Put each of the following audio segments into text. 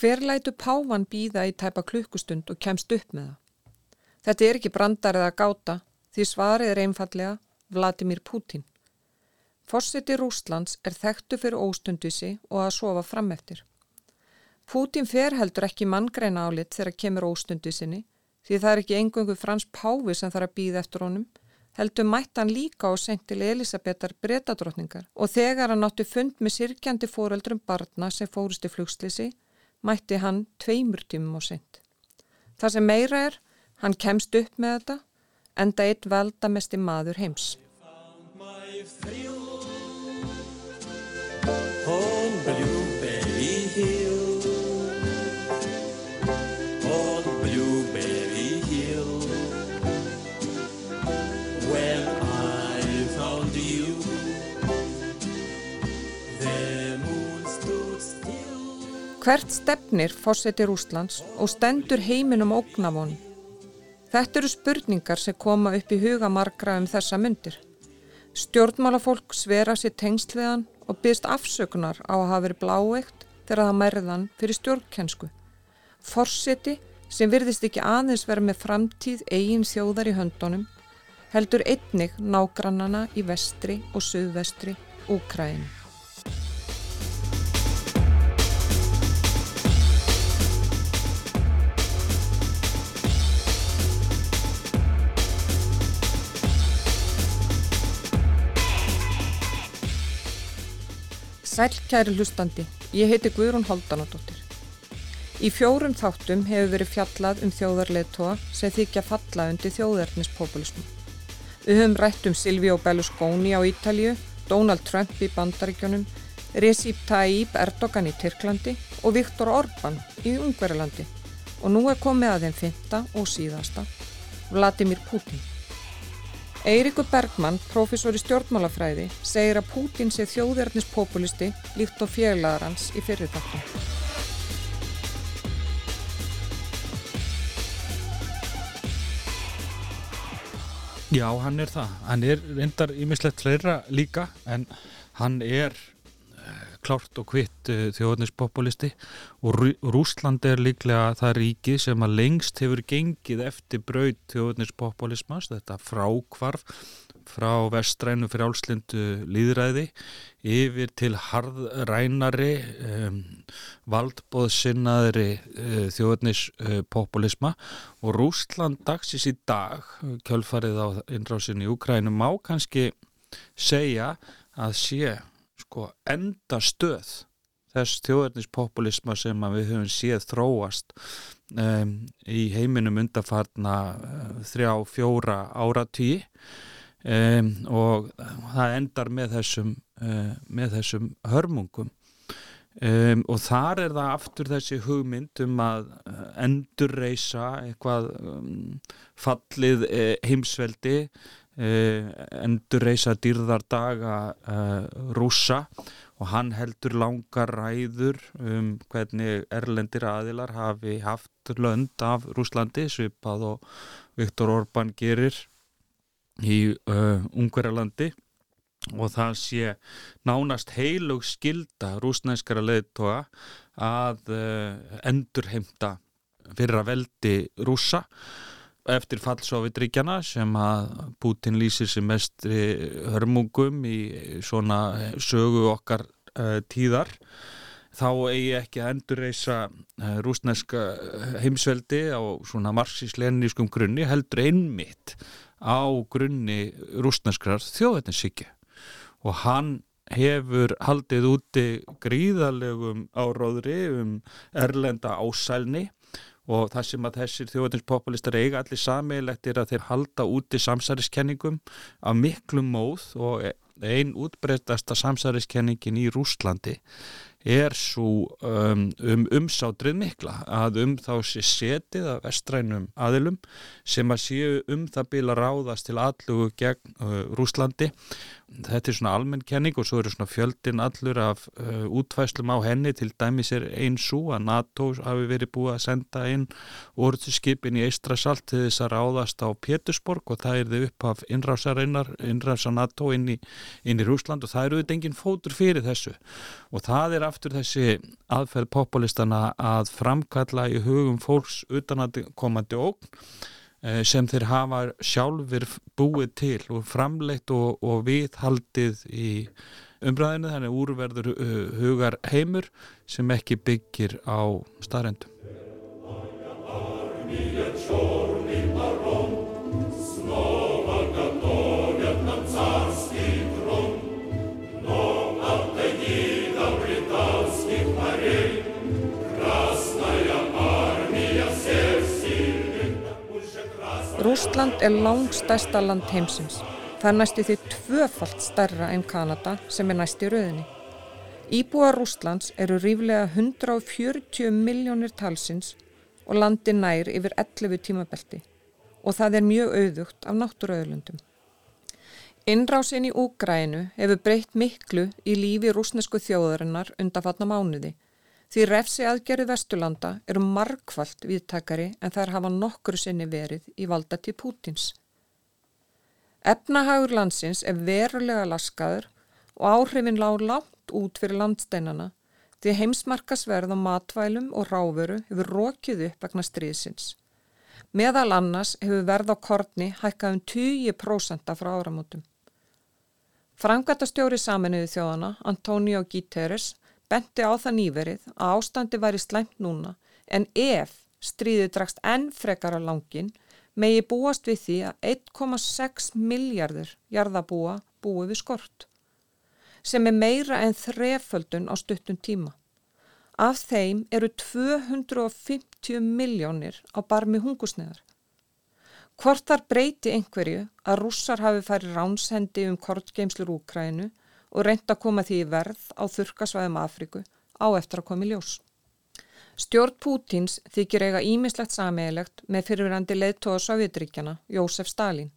Hver lætu Pávan býða í tæpa klukkustund og kemst upp með það? Þetta er ekki brandar eða gáta því svarið er einfallega Vladimir Putin. Fossiti Rúslands er þekktu fyrir óstundvisi og að sofa fram eftir. Putin fer heldur ekki manngreina álit þegar kemur óstundvisinni því það er ekki engungu frans Pávi sem þarf að býða eftir honum heldur mætt hann líka á sent til Elisabetar bretadrottningar og þegar hann átti fund með sirkjandi fóreldrum barna sem fórust í flugslisi mætti hann tveimur tímum á sent. Það sem meira er, hann kemst upp með þetta, enda eitt veldamesti maður heims. Hvert stefnir fósetti Rúslands og stendur heiminum ógnavon? Þetta eru spurningar sem koma upp í huga margra um þessa myndir. Stjórnmálafólk svera sér tengsliðan og byrst afsökunar á að hafa verið bláeitt þegar það mærðan fyrir stjórnkensku. Fósetti sem virðist ekki aðeins vera með framtíð eigin þjóðar í höndunum heldur einnig nágrannana í vestri og söðvestri Úkræðinu. Sæl kæri hlustandi, ég heiti Guðrún Holdanadóttir. Í fjórum þáttum hefur verið fjallað um þjóðarleðtóa sem þykja falla undir þjóðarnispopulismu. Við höfum rætt um Silvíó Berlusconi á Ítalju, Donald Trump í Bandaríkjónum, Recep Tayyip Erdogan í Tyrklandi og Viktor Orbán í Ungverilandi og nú er komið að þeim fynda og síðasta, Vladimir Putin. Eiríkur Bergmann, profesor í stjórnmálafræði, segir að Pútin sé þjóðverðnispopulisti líkt og fjölaðar hans í fyrirtaktum. Já, hann er það. Hann er reyndar ímislegt fleira líka en hann er klárt og kvitt uh, eh, þjóðnispopulisti og Rú Rúsland er líklega það ríki sem að lengst hefur gengið eftir braud þjóðnispopulismas, þetta frákvarf frá vestrænu frjálslindu líðræði yfir til harðrænari um, valdbóðsynnaðri uh, þjóðnispopulisma og Rúsland dagsins í dag, kjölfarið á innrásinni í Ukrænum, má kannski segja að sé sko enda stöð þess þjóðarnispopulisma sem við höfum séð þróast um, í heiminum undarfarna uh, þrjá, fjóra áratí um, og það endar með þessum, uh, með þessum hörmungum. Um, og þar er það aftur þessi hugmynd um að uh, endurreisa eitthvað fallið uh, heimsveldi Eh, endur reysa dýrðardaga uh, rúsa og hann heldur langar ræður um hvernig erlendir aðilar hafi haft lönd af Rúslandi svipað og Viktor Orbán gerir í uh, Ungverjalandi. Og það sé nánast heilug skilda rúsnænskara leðtoga að uh, endurheimta fyrir að veldi rúsa eftir fallsofitríkjana sem að Putin lýsir sem mest hörmungum í svona sögu okkar uh, tíðar þá eigi ekki að endurreysa uh, rúsneska heimsveldi á svona marxíslenískum grunni heldur einmitt á grunni rúsneskrar þjóðvetninsíkja og hann hefur haldið úti gríðalegum áróðri um erlenda ásælni og það sem að þessir þjóðatinspopulistar eiga allir sameigilegt er að þeir halda úti samsæriskenningum af miklum móð og einn útbreytasta samsæriskenningin í Rúslandi er svo um, um umsátrið mikla að um þá sé setið af vestrænum aðilum sem að séu um það bila ráðast til allugu gegn uh, Rúslandi þetta er svona almenn kenning og svo eru svona fjöldin allur af uh, útfæslum á henni. Til dæmis er eins svo að NATO hafi verið búið að senda inn orðskipin í Eistrasalt til þess að ráðast á Pétursborg og það er þið upp af innrásarinnar, innrása NATO inn í, inn í Rúsland og það eru þetta engin fótur fyrir þessu. Og það er aftur þessi aðferð populistana að framkalla í hugum fólks utan að komandi ógn sem þeir hafa sjálfur búið til og framleitt og, og viðhaldið í umræðinu þannig úrverður uh, hugar heimur sem ekki byggir á staðrendum. Rústland er langstæsta land heimsins. Það næstu því tvöfalt stærra en Kanada sem er næst í rauðinni. Íbúa Rústlands eru ríflega 140 miljónir talsins og landi nær yfir 11 tímabelti og það er mjög auðugt af náttúröðlundum. Innrásin í Úgrænu hefur breytt miklu í lífi rúsnesku þjóðarinnar undanfatna mánuði Því refsi aðgerið Vesturlanda eru margfalt viðtakari en þær hafa nokkru sinni verið í valda til Pútins. Efnahagur landsins er verulega laskaður og áhrifin lág látt út fyrir landsteinana því heimsmarkasverð á matvælum og ráveru hefur rókið upp vegna stríðsins. Meðal annars hefur verð á kortni hækkað um 20% frá áramótum. Frangatastjóri saminuði þjóðana, Antonio Guterres, benti á það nýverið að ástandi væri slæmt núna en ef stríðið drakst enn frekar á langin megi búast við því að 1,6 miljardur jarðabúa búi við skort sem er meira en þreföldun á stuttun tíma. Af þeim eru 250 miljónir á barmi hungusneðar. Hvort þar breyti einhverju að rússar hafi færi ránshendi um kortgeimslur Úkrænu og reynda að koma því í verð á þurkasvæðum Afriku á eftir að koma í ljós. Stjórn Pútins þykir eiga ímislegt sameigilegt með fyrirverandi leðtóða Sovjetríkjana, Jósef Stalin,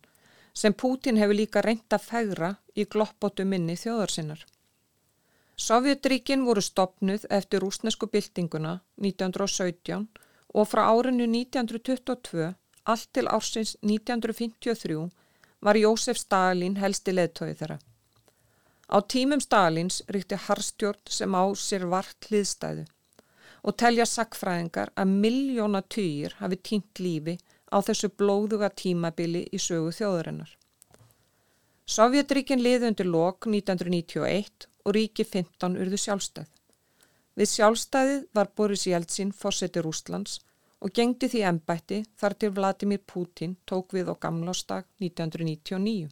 sem Pútin hefur líka reynda að fegra í gloppótu minni þjóðarsinnar. Sovjetríkin voru stopnuð eftir rúsnesku byltinguna 1917 og frá árinu 1922 allt til ársins 1953 var Jósef Stalin helsti leðtóið þeirra. Á tímum Stalins ríkti harstjórn sem á sér vart hliðstæðu og telja sakfræðingar að miljóna týjir hafi tínt lífi á þessu blóðuga tímabili í sögu þjóðurinnar. Sovjetríkin liði undir lok 1991 og ríki 15 urðu sjálfstæð. Við sjálfstæðið var Boris Jeltsin fórseti Rúslands og gengdi því ennbætti þar til Vladimir Putin tók við á gamlástag 1999.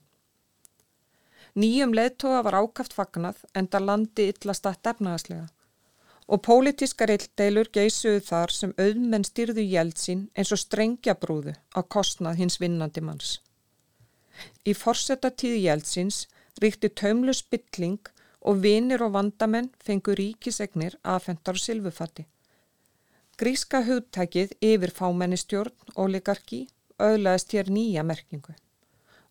Nýjum leðtoga var ákaft fagnað en það landi illastætt efnaðaslega og pólitískar illdeilur geysuðu þar sem auðmenn styrðu jæld sín eins og strengjabrúðu á kostnað hins vinnandi manns. Í forsetatíðu jæld síns ríkti taumlu spilling og vinir og vandamenn fengu ríkisegnir aðfendar og silfufatti. Gríska hugtækið yfir fámennistjórn og ligarki auðlaðist hér nýja merkingu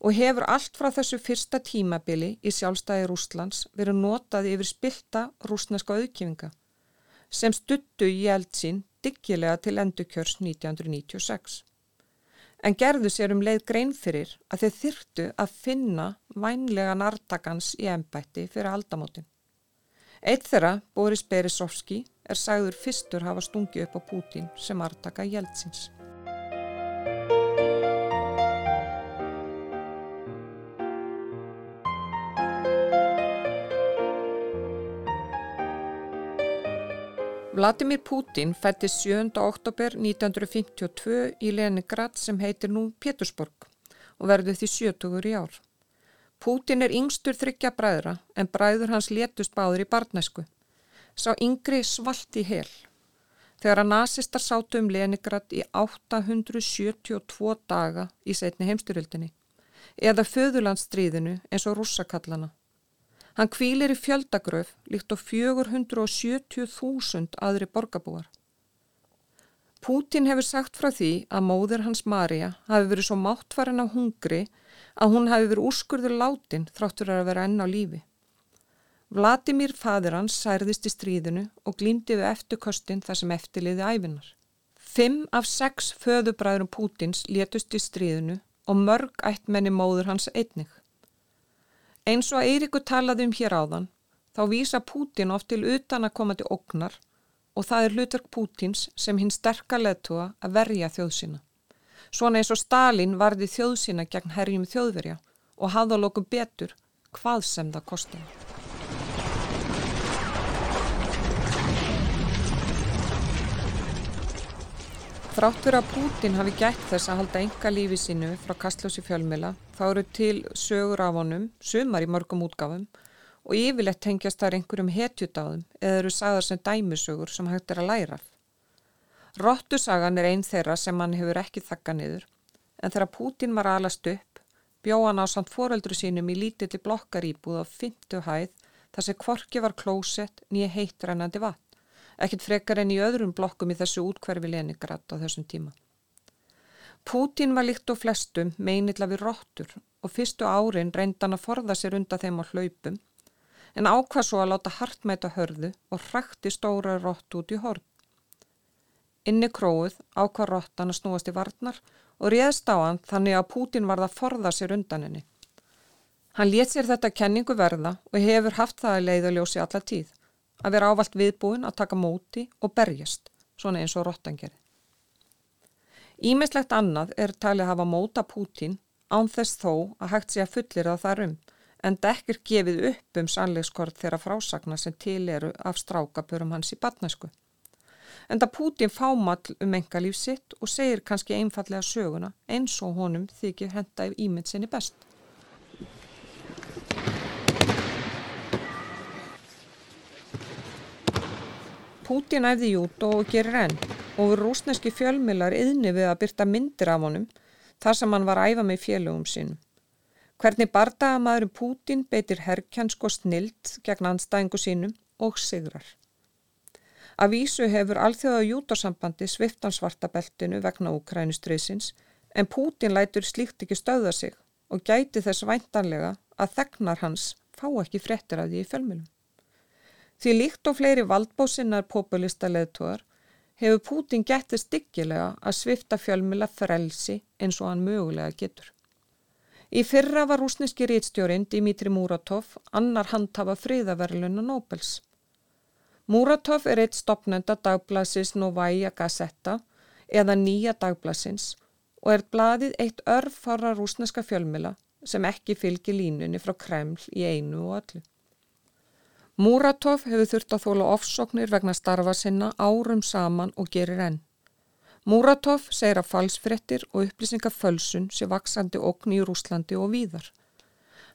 og hefur allt frá þessu fyrsta tímabili í sjálfstæði Rúslands verið notað yfir spilta rúsneska auðkjöfinga sem stuttu í eldsinn diggilega til endurkjörs 1996. En gerðu sér um leið grein fyrir að þeir þyrtu að finna vænlega nartakans í ennbætti fyrir aldamótin. Eitt þeirra, Boris Beresovski, er sagður fyrstur hafa stungið upp á Pútin sem artaka í Vladimir Putin fætti 7. oktober 1952 í Leningrad sem heitir nú Pétursborg og verður því 70 í ár. Putin er yngstur þryggja bræðra en bræður hans letust báður í barnæsku. Sá yngri svalt í hel. Þegar að nazistar sátu um Leningrad í 872 daga í setni heimstyrjöldinni eða föðurlandsstríðinu eins og russakallana Hann kvílir í fjöldagröf líkt á 470.000 aðri borgarbúar. Pútin hefur sagt frá því að móður hans Marja hafi verið svo máttfærin á hungri að hún hafi verið úrskurður látin þráttur að vera enn á lífi. Vladimir fadir hans særðist í stríðinu og glýmdi við eftirkostin þar sem eftirliði æfinar. Fimm af sex föðubræðurum Pútins létust í stríðinu og mörg ættmenni móður hans einnig. Eins og Eirikur talaði um hér áðan, þá vísa Pútin oft til utan að koma til oknar og það er hlutverk Pútins sem hinn sterkar leðtúa að verja þjóðsina. Svona eins og Stalin varði þjóðsina gegn herjum þjóðverja og hafða lóku betur hvað sem það kostum. Þrátt fyrir að Pútin hafi gætt þess að halda enga lífi sínu frá kastljósi fjölmila þá eru til sögur af honum, sumar í mörgum útgáfum og yfirlegt tengjast þar einhverjum hetjutáðum eða eru sagðar sem dæmisögur sem hægt er að læra. Rottusagan er einn þeirra sem hann hefur ekki þakka niður en þegar Pútin var alast upp bjóð hann á samt foreldru sínum í lítilli blokkaríbúð á fymtu hæð þar sem kvorki var klósett nýja heitrænandi vatn ekkert frekar enn í öðrum blokkum í þessu útkverfi Leningrad á þessum tíma. Pútín var líkt og flestum meinill af við róttur og fyrstu árin reyndan að forða sér undan þeim á hlaupum en ákvað svo að láta hartmæta hörðu og hrækti stóra rótt út í horn. Inni króið ákvað róttan að snúast í varnar og réðst á hann þannig að Pútín varða að forða sér undan henni. Hann létt sér þetta kenningu verða og hefur haft það að leiðaljósi alla tíð að vera ávalt viðbúin að taka móti og berjast, svona eins og Rottangeri. Ímislegt annað er talið hafa móta Pútín án þess þó að hægt sé að fullir það þarum, en dekkir gefið upp um sannleikskort þeirra frásagna sem til eru af strákapörum hans í batnæsku. En það Pútín fámall um enga líf sitt og segir kannski einfallega söguna eins og honum þykir henda í ímynd sinni best. Pútin æfði jút og gerir enn og rúsneski fjölmilar yðni við að byrta myndir af honum þar sem hann var æfa með félögum sínum. Hvernig bardagamæðurum Pútin beitir herrkjansk og snilt gegn anstæðingu sínum og sigrar. Að vísu hefur alþjóða jútarsambandi sviftansvartabeltinu vegna Ukrænustriðsins en Pútin lætur slíkt ekki stöða sig og gæti þess væntanlega að þegnar hans fá ekki frettir af því í fjölmilum. Því líkt og fleiri valdbósinnar populista leðtóðar hefur Pútin gettið styggilega að svifta fjölmila frelsi eins og hann mögulega getur. Í fyrra var rúsneski rítstjórin Dimitri Muratov annar handhafa friðaverluna Nobels. Muratov er eitt stopnenda dagblasins Novaya Gazeta eða nýja dagblasins og er bladið eitt örf fara rúsneska fjölmila sem ekki fylgir línunni frá Kreml í einu og öllu. Múratov hefur þurft að þóla ofsóknir vegna starfa sinna árum saman og gerir enn. Múratov segir að falsfrettir og upplýsingafölsun sé vaksandi okn í Rúslandi og víðar.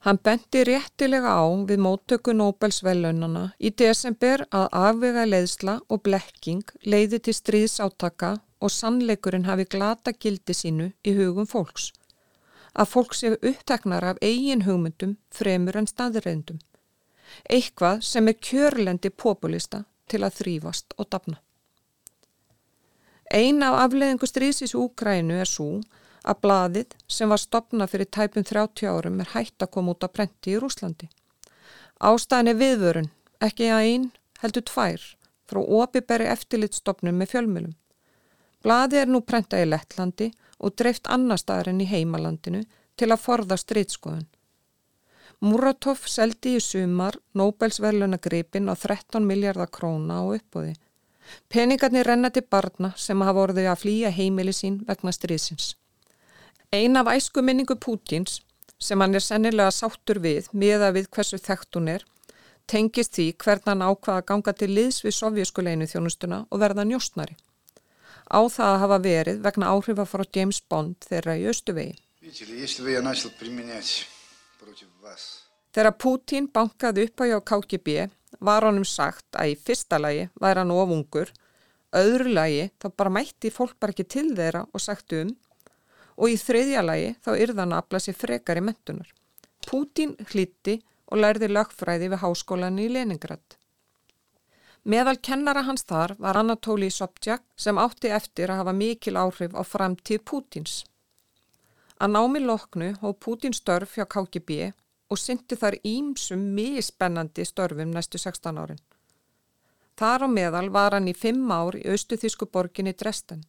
Hann bendi réttilega á við móttöku Nobels velunana í desember að afvega leiðsla og blekking leiði til stríðsátaka og sannleikurinn hafi glata gildi sínu í hugum fólks. Að fólk séu uppteknar af eigin hugmyndum fremur en staðreindum eitthvað sem er kjörlendi populista til að þrýfast og dafna. Eina af afleðingu strísis í Úkrænu er svo að blaðið sem var stopnað fyrir tæpum 30 árum er hægt að koma út á prenti í Rúslandi. Ástæðin er viðvörun, ekki að einn, heldur tvær, frá opiberi eftirlitstopnum með fjölmjölum. Blaðið er nú prentað í Lettlandi og dreift annar staðar enn í heimalandinu til að forða stríðskoðun. Muratov seldi í sumar Nobelsverlunagripin á 13 miljardar króna á uppbúði. Peningarnir renna til barna sem hafa orðið að flýja heimili sín vegna stríðsins. Ein af æsku minningu Pútins, sem hann er sennilega sáttur við, miða við hversu þekkt hún er, tengist því hvern hann ákvaða að ganga til liðs við sovjaskuleinu þjónustuna og verða njóstnari. Á það að hafa verið vegna áhrifa frá James Bond þeirra í Östuvegi. Þegar Pútín bankaði upp á hjá KGB var honum sagt að í fyrsta lagi væri hann ofungur, öðru lagi þá bara mætti fólk bara ekki til þeirra og sagt um og í þriðja lagi þá yrðan að afla sér frekar í mentunar. Pútín hlíti og lærði lögfræði við háskólan í Leningrad. Meðal kennara hans þar var Anatóli Sobchak sem átti eftir að hafa mikil áhrif á framtíð Pútins. Að námi loknu hóð Pútin störf hjá KGB og syndi þar ímsum mjög spennandi störfum næstu 16 árin. Þar á meðal var hann í fimm ár í austuþísku borginni Dresden.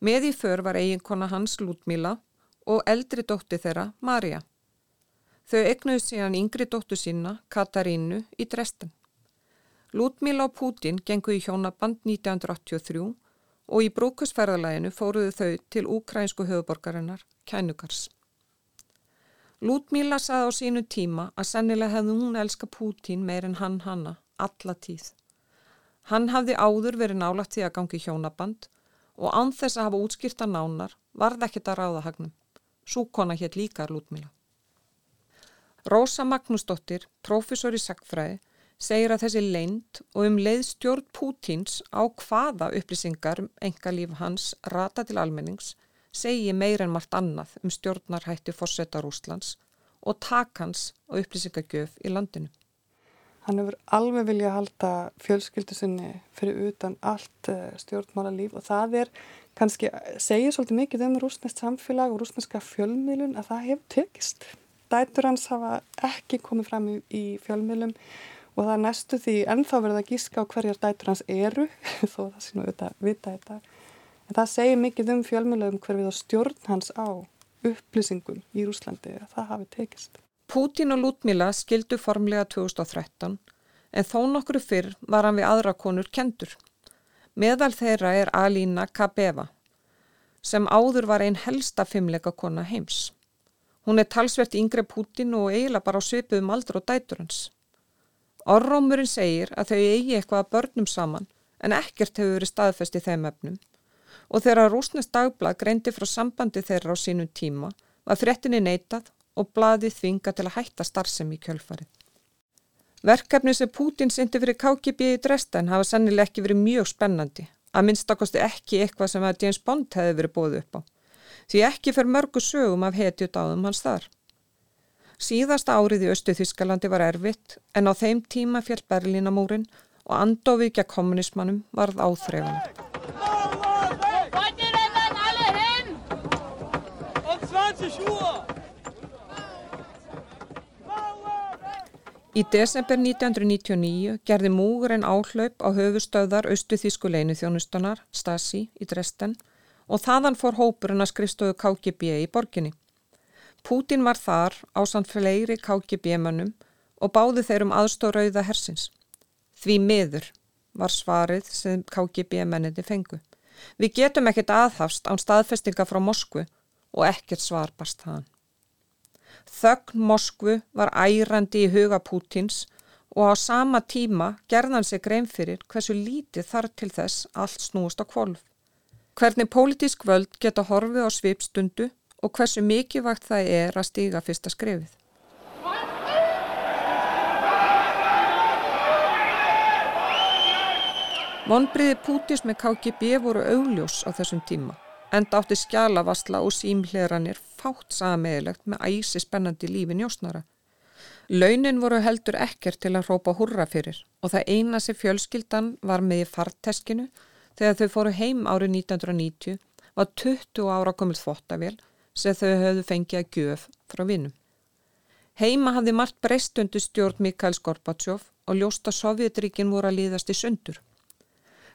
Með í för var eiginkona hans Lútmíla og eldri dótti þeirra Marja. Þau egnuðu síðan yngri dóttu sína, Katarínu, í Dresden. Lútmíla og Pútin gengu í hjónaband 1983 og í brúkusferðalæginu fóruðu þau til úkrænsku höfuborgarinnar, Kænugars. Lútmíla saði á sínu tíma að sennilega hefði hún elska Pútin meir en hann hanna, alla tíð. Hann hafði áður verið nálagt því að gangi hjónaband og án þess að hafa útskýrta nánar varð ekkert að ráða hagnum. Súkona hétt líkar Lútmíla. Rósa Magnúsdóttir, profesor í sagfræði, segir að þessi leint og um leið stjórn Pútins á hvaða upplýsingar um enga líf hans rata til almennings segi meir en margt annað um stjórnarhætti fórsetar Úslands og takans og upplýsingagjöf í landinu. Hann hefur alveg viljað halda fjölskyldu sinni fyrir utan allt eh, stjórnmála líf og það er kannski, segir svolítið mikið um rúsnest samfélag og rúsneska fjölmiðlun að það hefur tekist. Dætur hans hafa ekki komið fram í, í fjölmiðlum og það er næstu því ennþá verið að gíska á hverjar dætur hans eru, þó það sé nú auðvitað vita þetta En það segir mikið um fjölmjölaum hver við á stjórn hans á upplýsingum í Rúslandi að það hafi tekist. Pútín og Lútmíla skildu formlega 2013 en þó nokkru fyrr var hann við aðra konur kendur. Meðal þeirra er Alína Kabeva sem áður var einn helsta fimmleika kona heims. Hún er talsvert yngre Pútín og eiginlega bara á svipuðum aldur og dætur hans. Orrómurinn segir að þau eigi eitthvað að börnum saman en ekkert hefur verið staðfest í þeim efnum og þegar Rúsnes dagblad greindi frá sambandi þeirra á sínum tíma var fréttinni neitað og bladið þvinga til að hætta starfsemi í kjölfarið. Verkefni sem Pútin syndi fyrir KGB í Dresden hafa sannileg ekki verið mjög spennandi, að minnstakosti ekki eitthvað sem að James Bond hefði verið bóð upp á, því ekki fer mörgu sögum af hetjut áðum hans þar. Síðasta árið í Östu Þískalandi var erfitt en á þeim tíma fjall Berlínamúrin og andofið gegn kommunismannum varð áþreifanlegt. Í desember 1999 gerði múgurinn áhlaup á höfustöðar Östu-Þísku leinu þjónustunar, Stasi, í Dresden og þaðan fór hópurinn að skrifstöðu KGB í borginni. Pútin var þar á samt fleiri KGB-mönnum og báði þeir um aðstórauða hersins. Því miður var svarið sem KGB-menninni fengu. Við getum ekkert aðhafst án staðfestinga frá Moskvu og ekkert svar barst þaðan. Þögn Moskvu var ærandi í huga Pútins og á sama tíma gerðan sig grein fyrir hversu lítið þar til þess allt snúist á kvolv. Hvernig pólitísk völd geta horfið á svipstundu og hversu mikilvægt það er að stíga fyrsta skrefið. Vonbriði Pútins með KGB voru augljós á þessum tíma enda átti skjálavasla og símhleranir fátt sameigilegt með æsi spennandi lífi njósnara. Launin voru heldur ekkert til að hrópa hurra fyrir og það eina sem fjölskyldan var með í farteskinu þegar þau fóru heim árið 1990 var 20 ára komið þvottavél sem þau höfðu fengið að gjöf frá vinnum. Heima hafði margt breyst undir stjórn Mikael Skorbatsjóf og ljósta Sovjetríkin voru að líðast í sundur.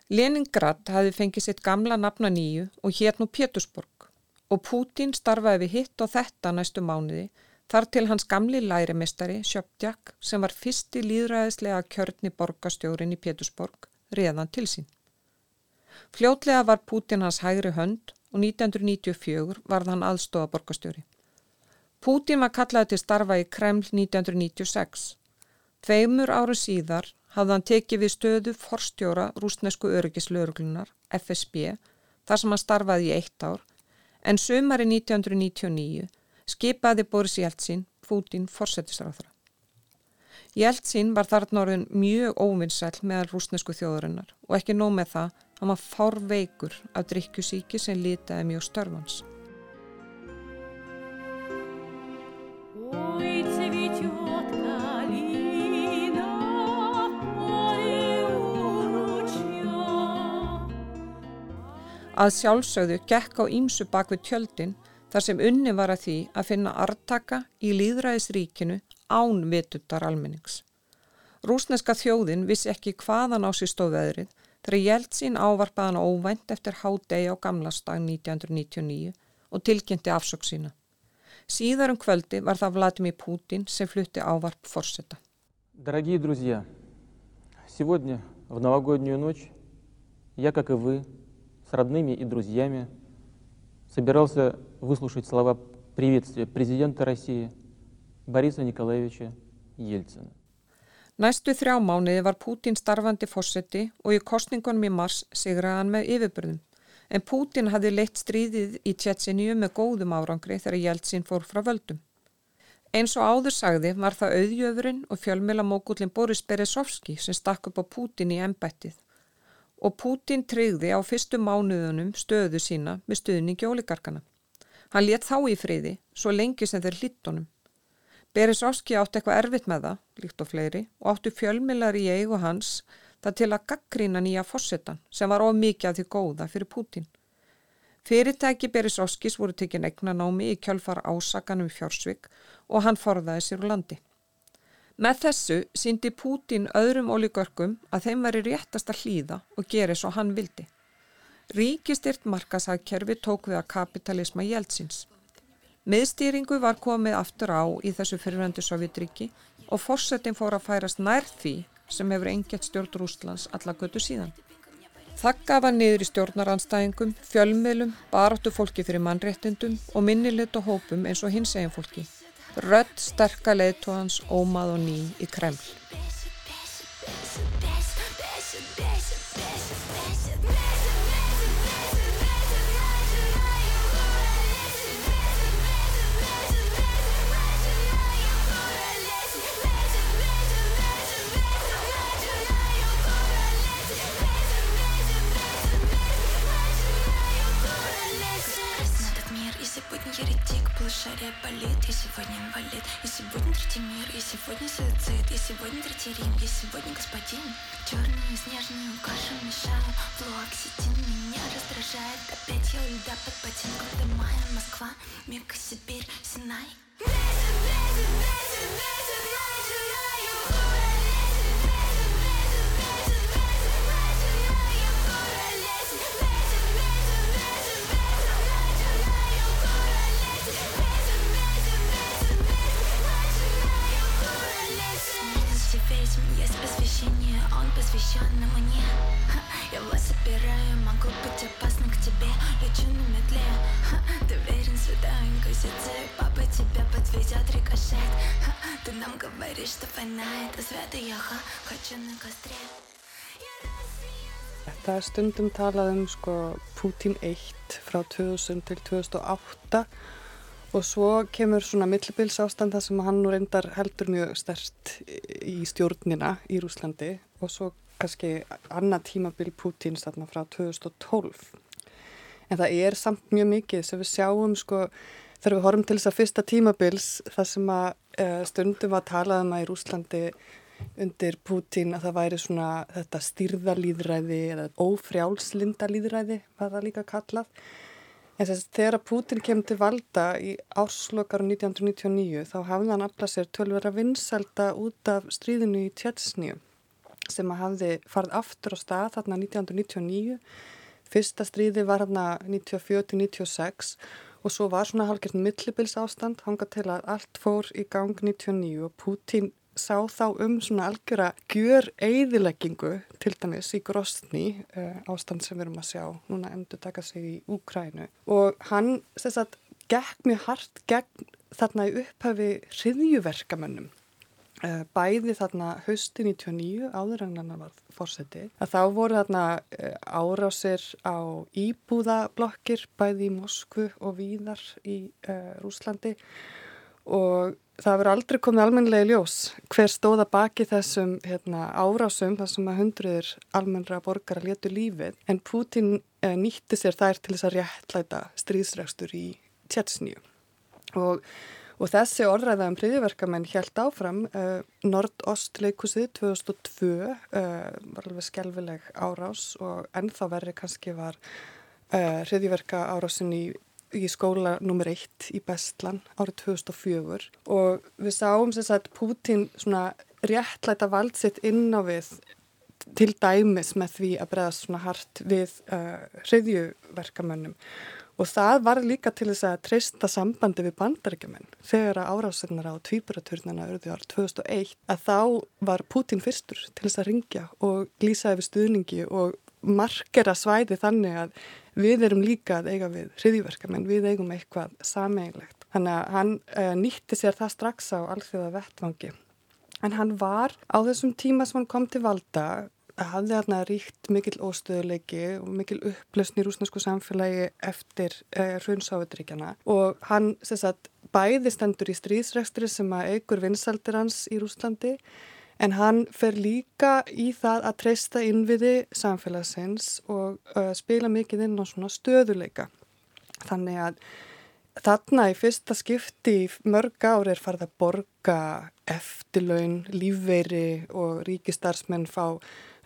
Leningrad hafi fengið sitt gamla nafna nýju og hétt nú Pétursborg og Pútín starfaði við hitt og þetta næstu mánuði þar til hans gamli lærimestari Sjöpdjak sem var fyrsti líðræðislega kjörni borgastjórin í Pétursborg reðan til sín. Fljótlega var Pútín hans hægri hönd og 1994 varð hann aðstofa borgastjóri. Pútín var kallaði til starfa í Kreml 1996. Tveimur áru síðar hafði hann tekið við stöðu forstjóra rúsnesku öryggislauruglunar, FSB, þar sem hann starfaði í eitt ár, en sömari 1999 skipaði Boris Jeltsin Putin forsetisráþra. Jeltsin var þarna orðin mjög óvinnsæl meðal rúsnesku þjóðurinnar og ekki nóg með það, hann var fár veikur af drikkjusíki sem litaði mjög störfans. Að sjálfsögðu gekk á ímsu bak við tjöldin þar sem unni var að því að finna artaka í líðræðisríkinu án vitundar almennings. Rúsneska þjóðin vissi ekki hvaðan á sér stóðveðrið þegar hjælt sín ávarpaðan óvænt eftir hádegi á gamlastag 1999 og tilkynnti afsökk sína. Síðar um kvöldi var það Vladimir Putin sem flutti ávarp fórseta. Дорогие друзья, сегодня в новогоднюю ночь я, как и вы, с родными и друзьями собирался выслушать слова приветствия президента России Бориса Николаевича Ельцина. Næstu þrjá mánuði var Pútín starfandi fórseti og í kostningunum í mars sigraði hann með yfirbörðum. En Pútín hafði leitt stríðið í Tjetsinju með góðum árangri þegar Jeltsin fór frá völdum. Eins og áður sagði var það auðjöfurinn og fjölmjölamókullin Boris Berezovski sem stakk upp á Pútín í ennbættið. Og Pútín treyði á fyrstu mánuðunum stöðu sína með stöðningi óligarkana. Hann let þá í friði svo lengi sem þeir hlittunum. Beresovski átti eitthvað erfitt með það, líkt og fleiri, og átti fjölmilar í eigu hans það til að gaggrína nýja fósettan sem var of mikið að því góða fyrir Pútin. Fyrirtæki Beresovskis voru tekinn egnanámi í kjölfar ásakanum fjársvig og hann forðaði sér úr landi. Með þessu síndi Pútin öðrum ólíkörkum að þeim veri réttast að hlýða og gera svo hann vildi. Ríkistyrt markasagkerfi tók við að kapitalisma Jeltsins. Miðstýringu var komið aftur á í þessu fyrirvendu Sovjetriki og fórsetin fór að færast nær því sem hefur engjert stjórn Rústlands alla götu síðan. Þakka var niður í stjórnaranstæðingum, fjölmiðlum, baráttu fólki fyrir mannréttindum og minnilit og hópum eins og hins egin fólki. Rött sterka leiðtóhans ómað og ný í Kreml. Полушария болит Я сегодня инвалид, я сегодня третий мир Я сегодня суицид, я сегодня третий Рим Я сегодня господин Черную снежную кашу мешаю Флуоксетин меня раздражает Опять я у льда под ботинком До мая Москва, Мека, Сибирь, Синай. Ветер, ветер, ветер, ветер, начинаю Есть посвящение, он посвящен на мне. Я вас собираю, могу быть опасным к тебе. Лечу на метле. Ты верен святая инквизиция Папа тебя подведет рикошет. Ты нам говоришь, что война это свято Я хочу на костре. Það er stundum talað um sko Putin 1 frá 2000 til 2008 Og svo kemur svona millibils ástand þar sem hann nú reyndar heldur mjög stert í stjórnina í Rúslandi og svo kannski annað tímabil Pútins þarna frá 2012. En það er samt mjög mikið. Sem við sjáum sko þegar við horfum til þess að fyrsta tímabils þar sem að uh, stundum að tala um að í Rúslandi undir Pútin að það væri svona þetta styrðalýðræði eða ófrjálslindalýðræði var það líka kallað En þess að þegar Putin kemur til valda í árslokar 1999 þá hafði hann aflað sér tölvera vinsalda út af stríðinu í Tjetsníu sem að hafði farið aftur á stað þarna 1999. Fyrsta stríði var hann 94-96 og svo var svona halgjörn millibils ástand hanga til að allt fór í gang 99 og Putin sá þá um svona algjöra gjör eigðileggingu til dæmis í Grosni uh, ástand sem við erum að sjá núna endur taka sig í Úkrænu og hann þess að gekk mjög hart gegn þarna í upphafi hriðjuverkamönnum uh, bæði þarna höstin í 29 áður en hann var fórseti að þá voru þarna uh, árásir á íbúðablokkir bæði í Moskvu og víðar í Rúslandi og það verður aldrei komið almenlega í ljós hver stóða baki þessum hérna, árásum þar sem að hundruður almenra borgar að letu lífið en Putin eh, nýtti sér þær til þess að réttlæta stríðsregstur í Tjetsníu og, og þessi orðræða um hriðiverkamenn held áfram eh, Nord-Ost leikusið 2002 eh, var alveg skelvileg árás og ennþá verri kannski var eh, hriðiverka árásin í í skóla nummer eitt í Bestlan árið 2004 og við sáum sem sagt Pútin svona réttlæta vald sitt inn á við til dæmis með því að bregðast svona hart við uh, hriðjuverkamönnum Og það var líka til þess að treysta sambandi við bandaríkjumenn þegar að árásinnar á tvíburaturnina auðvitað árið 2001 að þá var Putin fyrstur til þess að ringja og glýsa yfir stuðningi og markera svæði þannig að við erum líka að eiga við hriðjverkamenn, við eigum eitthvað sameigilegt. Þannig að hann uh, nýtti sér það strax á alþjóða vettvangi. En hann var á þessum tíma sem hann kom til valda hafði þarna ríkt mikil óstöðuleiki og mikil upplösn í rúsnesku samfélagi eftir eh, hrunsáðuríkjana og hann sagt, bæði stendur í stríðsrekstri sem að eigur vinsaldir hans í Rúslandi en hann fer líka í það að treysta innviði samfélagsins og uh, spila mikið inn á svona stöðuleika. Þannig að þarna í fyrsta skipti mörg ári er farið að borga eftirlaun, lífveiri og ríkistarsmenn fá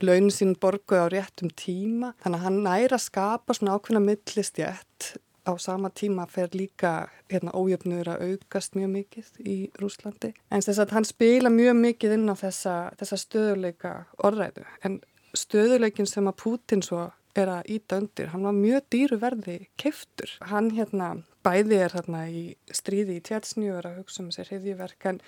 launin sín borguð á réttum tíma þannig að hann næra skapa svona ákveðna millistjætt á sama tíma fer líka hérna, ójöfnur að aukast mjög mikið í Rúslandi en þess að hann spila mjög mikið inn á þessa, þessa stöðuleika orðræðu. En stöðuleikin sem að Putin svo er að íta undir, hann var mjög dýru verði keftur, hann hérna bæði er hérna í stríði í er að hugsa um sér hefðiverk en,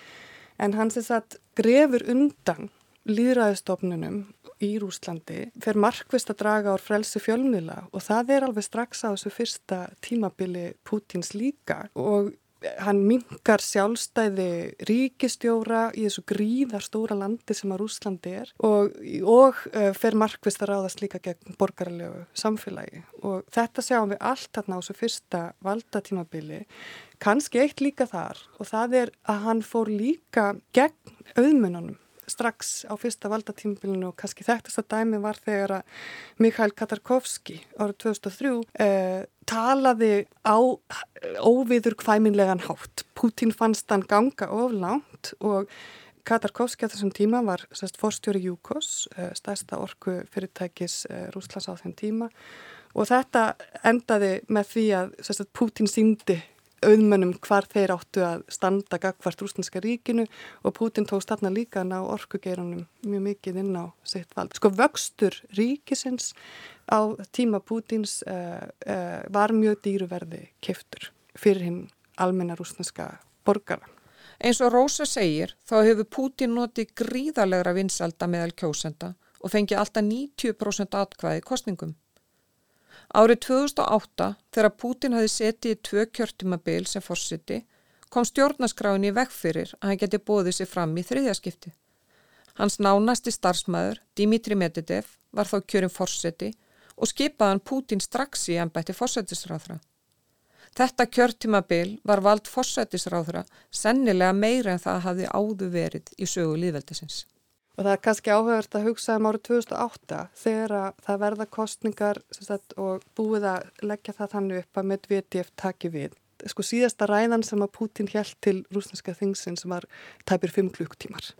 en hann þess að grefur undan líðræðistofnunum í Rúslandi fer markvist að draga ár frelsi fjölmiðla og það er alveg strax á þessu fyrsta tímabili Pútins líka. Og hann mingar sjálfstæði ríkistjóra í þessu gríðar stóra landi sem að Rúslandi er og, og uh, fer markvist að ráðast líka gegn borgarlegu samfélagi. Og þetta sjáum við allt þarna á þessu fyrsta valdatímabili kannski eitt líka þar og það er að hann fór líka gegn auðmununum strax á fyrsta valdatímbilinu og kannski þekktasta dæmi var þegar að Mikhail Katarkovski árið 2003 eh, talaði á óviður kvæminlegan hátt. Putin fannst hann ganga oflánt og Katarkovski á þessum tíma var sérst forstjóri Júkos, eh, stærsta orku fyrirtækis eh, Rúslands á þeim tíma og þetta endaði með því að Putin síndi auðmönnum hvar þeir áttu að standa gagvart rústinska ríkinu og Putin tók stanna líka ná orkugeirunum mjög mikið inn á sitt vald. Sko vöxtur ríkisins á tíma Putins uh, uh, var mjög dýruverði keftur fyrir hinn almenna rústinska borgara. Eins og Rósa segir þá hefur Putin notið gríðarlegra vinsalda meðal kjósenda og fengið alltaf 90% atkvæði kostningum. Árið 2008 þegar Putin hafi setið í tvö kjörtumabil sem fórsiti kom stjórnaskráin í vegfyrir að hann geti bóðið sér fram í þriðjaskipti. Hans nánasti starfsmæður, Dimitri Medvedev, var þá kjörum fórseti og skipaði hann Putin strax í ennbætti fórsetisráðra. Þetta kjörtumabil var vald fórsetisráðra sennilega meira en það hafi áðu verið í sögu líðveldisins. Og það er kannski áhugavert að hugsa um árið 2008 þegar það verða kostningar sagt, og búið að leggja það þannig upp að Medvedev taki við. Sko síðasta ræðan sem að Putin held til rúsneska þingsin sem var tæpir 5 klukktímar.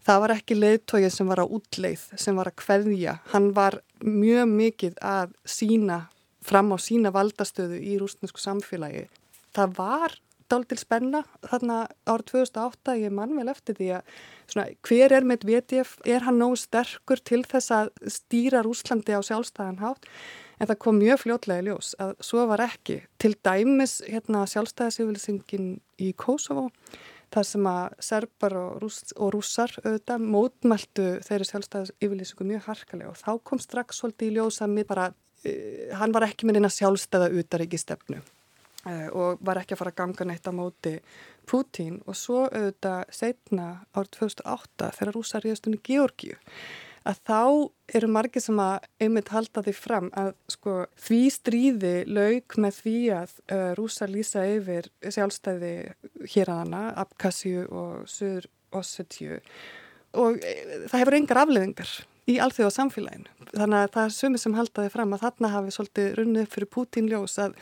Það var ekki leiðtóið sem var á útleið, sem var að kveðja. Hann var mjög mikið að sína fram á sína valdastöðu í rúsnesku samfélagi. Það var dáltil spenna þarna árið 2008 ég mann vel eftir því að svona, hver er VTF, er hann nógu sterkur til þess að stýra Rúslandi á sjálfstæðan hátt? En það kom mjög fljótlega í ljós að svo var ekki. Til dæmis hérna sjálfstæðasífylsingin í Kosovo þar sem að serbar og, rúss, og rússar auðvitað mótmæltu þeirri sjálfstæðasífylsingu mjög harkalega. Og þá kom strax svolítið í ljós að mér bara, uh, hann var ekki með eina sjálfstæða utaríki stefnu Uh, og var ekki að fara að ganga neitt á móti Putin og svo auðvitað setna árið 2008 þegar rúsa ríðastunni Georgiu að þá eru margir sem að einmitt halda því fram að sko því stríði lauk með því að uh, rúsa lýsa yfir sjálfstæði hér að hana, Abkhazju og Suður Ossetju og e, það hefur engar afleðingar í alþjóða samfélaginu þannig að það er sumi sem halda því fram að þarna hafi svolítið runnið fyrir Putin ljós að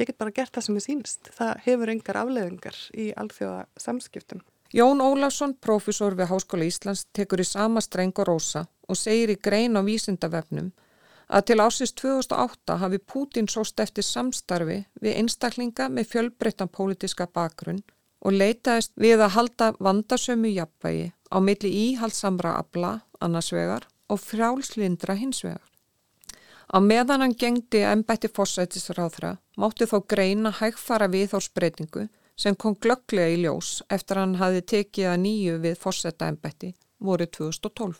ég get bara gert það sem er sínst. Það hefur engar afleðingar í alþjóða samskiptum. Jón Ólafsson, profesor við Háskóla Íslands, tekur í sama streng og rosa og segir í grein á vísindavefnum að til ásins 2008 hafi Pútin sóst eftir samstarfi við einstaklinga með fjölbreyttan pólitiska bakgrunn og leitaðist við að halda vandasömu jafnvægi á milli íhaldsamra abla annarsvegar og frjálslindra hinsvegar. Á meðan hann gengdi ennbætti fórsættisráðra mátti þó greina hægfara við á spreytingu sem kom glögglega í ljós eftir hann hafi tekið að nýju við fórsætta ennbætti voru 2012.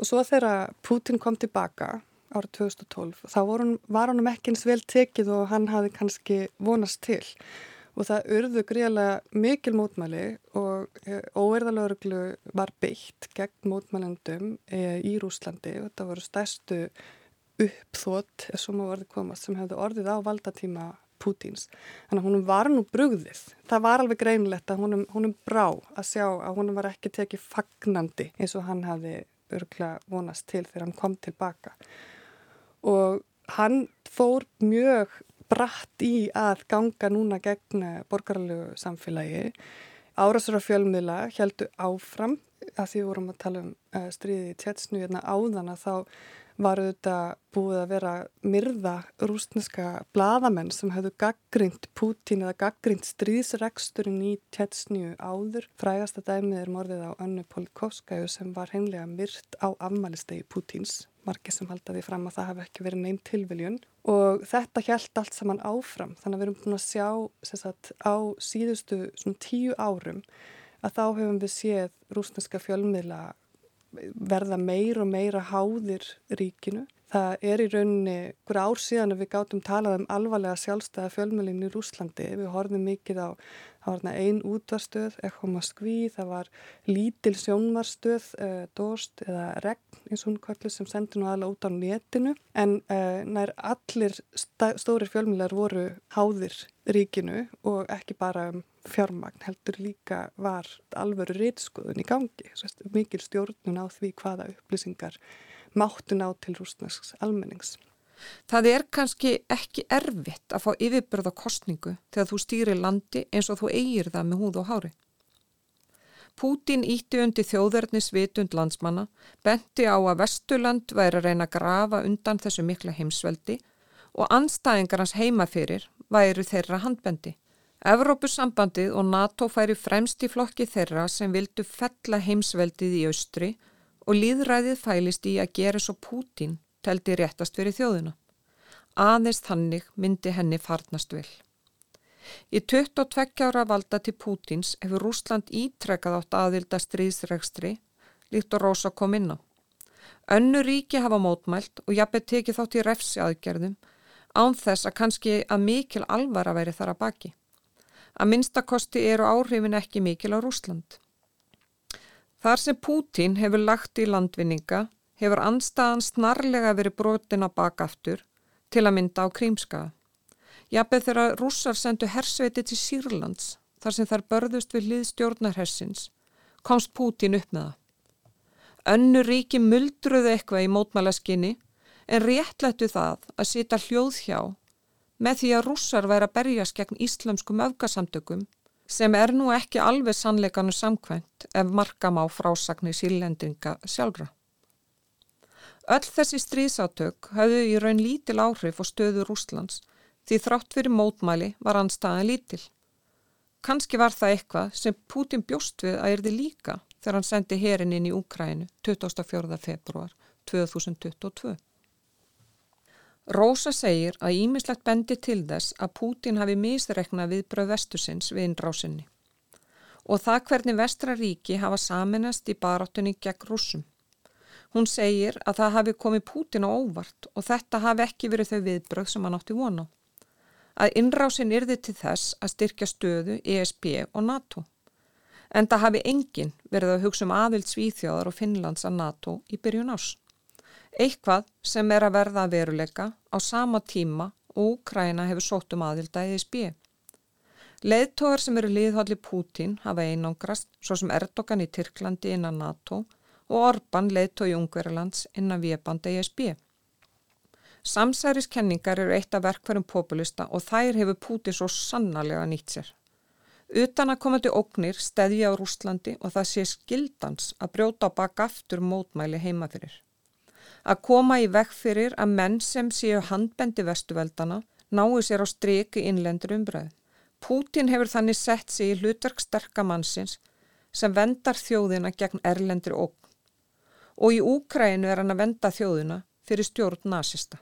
Og svo þegar Putin kom tilbaka árið 2012 þá hann, var hann ekki eins vel tekið og hann hafi kannski vonast til og það urðu gríðarlega mikil mótmæli og e, óerðalögurglu var beitt gegn mótmælendum e, í Rúslandi og þetta voru stærstu uppþót sem komast sem hefði orðið á valdatíma Pútins. Þannig að húnum var nú brugðið. Það var alveg greinlegt að húnum, húnum brá að sjá að húnum var ekki tekið fagnandi eins og hann hafi örgla vonast til þegar hann kom tilbaka. Og hann fór mjög bratt í að ganga núna gegn borgarlegu samfélagi. Árasur á fjölmiðla heldu áfram að því vorum að tala um uh, stríði í tjetsnu hérna áðan að þá var auðvitað búið að vera myrða rúsneska bladamenn sem hefðu gaggrind Pútín eða gaggrind stríðsreksturinn í tjetsnju áður. Frægasta dæmið er morðið á Önnu Polikovskaju sem var heimlega myrt á afmælistegi Pútíns. Margir sem halda því fram að það hef ekki verið neym tilviljun. Og þetta held allt saman áfram. Þannig að við erum búin að sjá sagt, á síðustu tíu árum að þá hefum við séð rúsneska fjölmiðla verða meir og meira háðir ríkinu. Það er í rauninni hver ár síðan að við gátum talað um alvarlega sjálfstæða fjölmjölinn í Rúslandi. Við horfum mikið á það var einn útvarstöð, Echo Moskví, það var lítil sjónvarstöð, uh, Dorst eða Regn eins og hún kvartlis sem sendi nú aðla út á netinu en uh, nær allir stórir fjölmjölar voru háðir ríkinu og ekki bara um fjármagn heldur líka var alvöru reytskoðun í gangi, mikil stjórnun á því hvaða upplýsingar máttu ná til rúsnesks almennings. Það er kannski ekki erfitt að fá yfirbörða kostningu þegar þú stýrir landi eins og þú eigir það með húð og hári. Pútin ítti undir þjóðverðnis vitund landsmanna, benti á að Vesturland væri að reyna að grafa undan þessu mikla heimsveldi og anstæðingar hans heimafyrir væri þeirra handbendi. Evrópussambandið og NATO færi fremst í flokki þeirra sem vildu fella heimsveldið í austri og líðræðið fælist í að gera svo Pútin teldi réttast fyrir þjóðuna. Aðeins þannig myndi henni farnast vel. Í 22 ára valda til Pútins hefur Rúsland ítrekkað átt aðvilda stríðsregstri líkt og Rósa kom inn á. Önnu ríki hafa mótmælt og jafnveg tekið þátt í refsi aðgerðum án þess að kannski að mikil alvara væri þar að baki. Að minnstakosti eru áhrifin ekki mikil á Rúsland. Þar sem Pútin hefur lagt í landvinninga hefur anstaðan snarlega verið brotin á bakaftur til að mynda á krímskaða. Jafnveg þegar rússar sendu hersveiti til Sýrlands þar sem þær börðust við hlið stjórnarhersins komst Pútin upp með það. Önnu ríki muldruðu eitthvað í mótmælaskinni en réttlættu það að sita hljóð hjá með því að rússar væri að berjast gegn íslamskum öfgasamtökum sem er nú ekki alveg sannleikanu samkvæmt ef markam á frásagni sílendinga sjálfra. Öll þessi stríðsátök hafðu í raun lítil áhrif og stöðu Rúslands því þrátt fyrir mótmæli var anstaðan lítil. Kanski var það eitthvað sem Putin bjóst við að erði líka þegar hann sendi herin inn í Úkrænu 24. februar 2022. Rósa segir að ímislegt bendi til þess að Putin hafi misreknað við bröð vestusins við innrásinni og það hvernig vestra ríki hafa saminast í baráttunni gegn rúsum. Hún segir að það hafi komið Pútin á óvart og þetta hafi ekki verið þau viðbröð sem hann átti vona. Að innrásin yrði til þess að styrkja stöðu ESB og NATO. En það hafi enginn verið að hugsa um aðvild Svíþjóðar og Finnlands að NATO í byrjun ás. Eitthvað sem er að verða að veruleika á sama tíma og Úkræna hefur sótt um aðvild að ESB. Leðtóðar sem eru liðhalli Pútin hafa einangrast, svo sem Erdogan í Tyrklandi innan NATO og Orban leiðtói Ungverðarlands innan viðbanda ESB. Samsæriskenningar eru eitt af verkverðum populista og þær hefur Púti svo sannarlega nýtt sér. Utan að koma til ógnir steðja á Rúslandi og það sé skildans að brjóta á baka aftur mótmæli heima fyrir. Að koma í vekk fyrir að menn sem séu handbendi vestuveldana náu sér á streki innlendur umbræð. Pútin hefur þannig sett sig í hlutverk sterkamannsins sem vendar þjóðina gegn erlendur ógn og í Úkrænu er hann að venda þjóðuna fyrir stjórn nazista.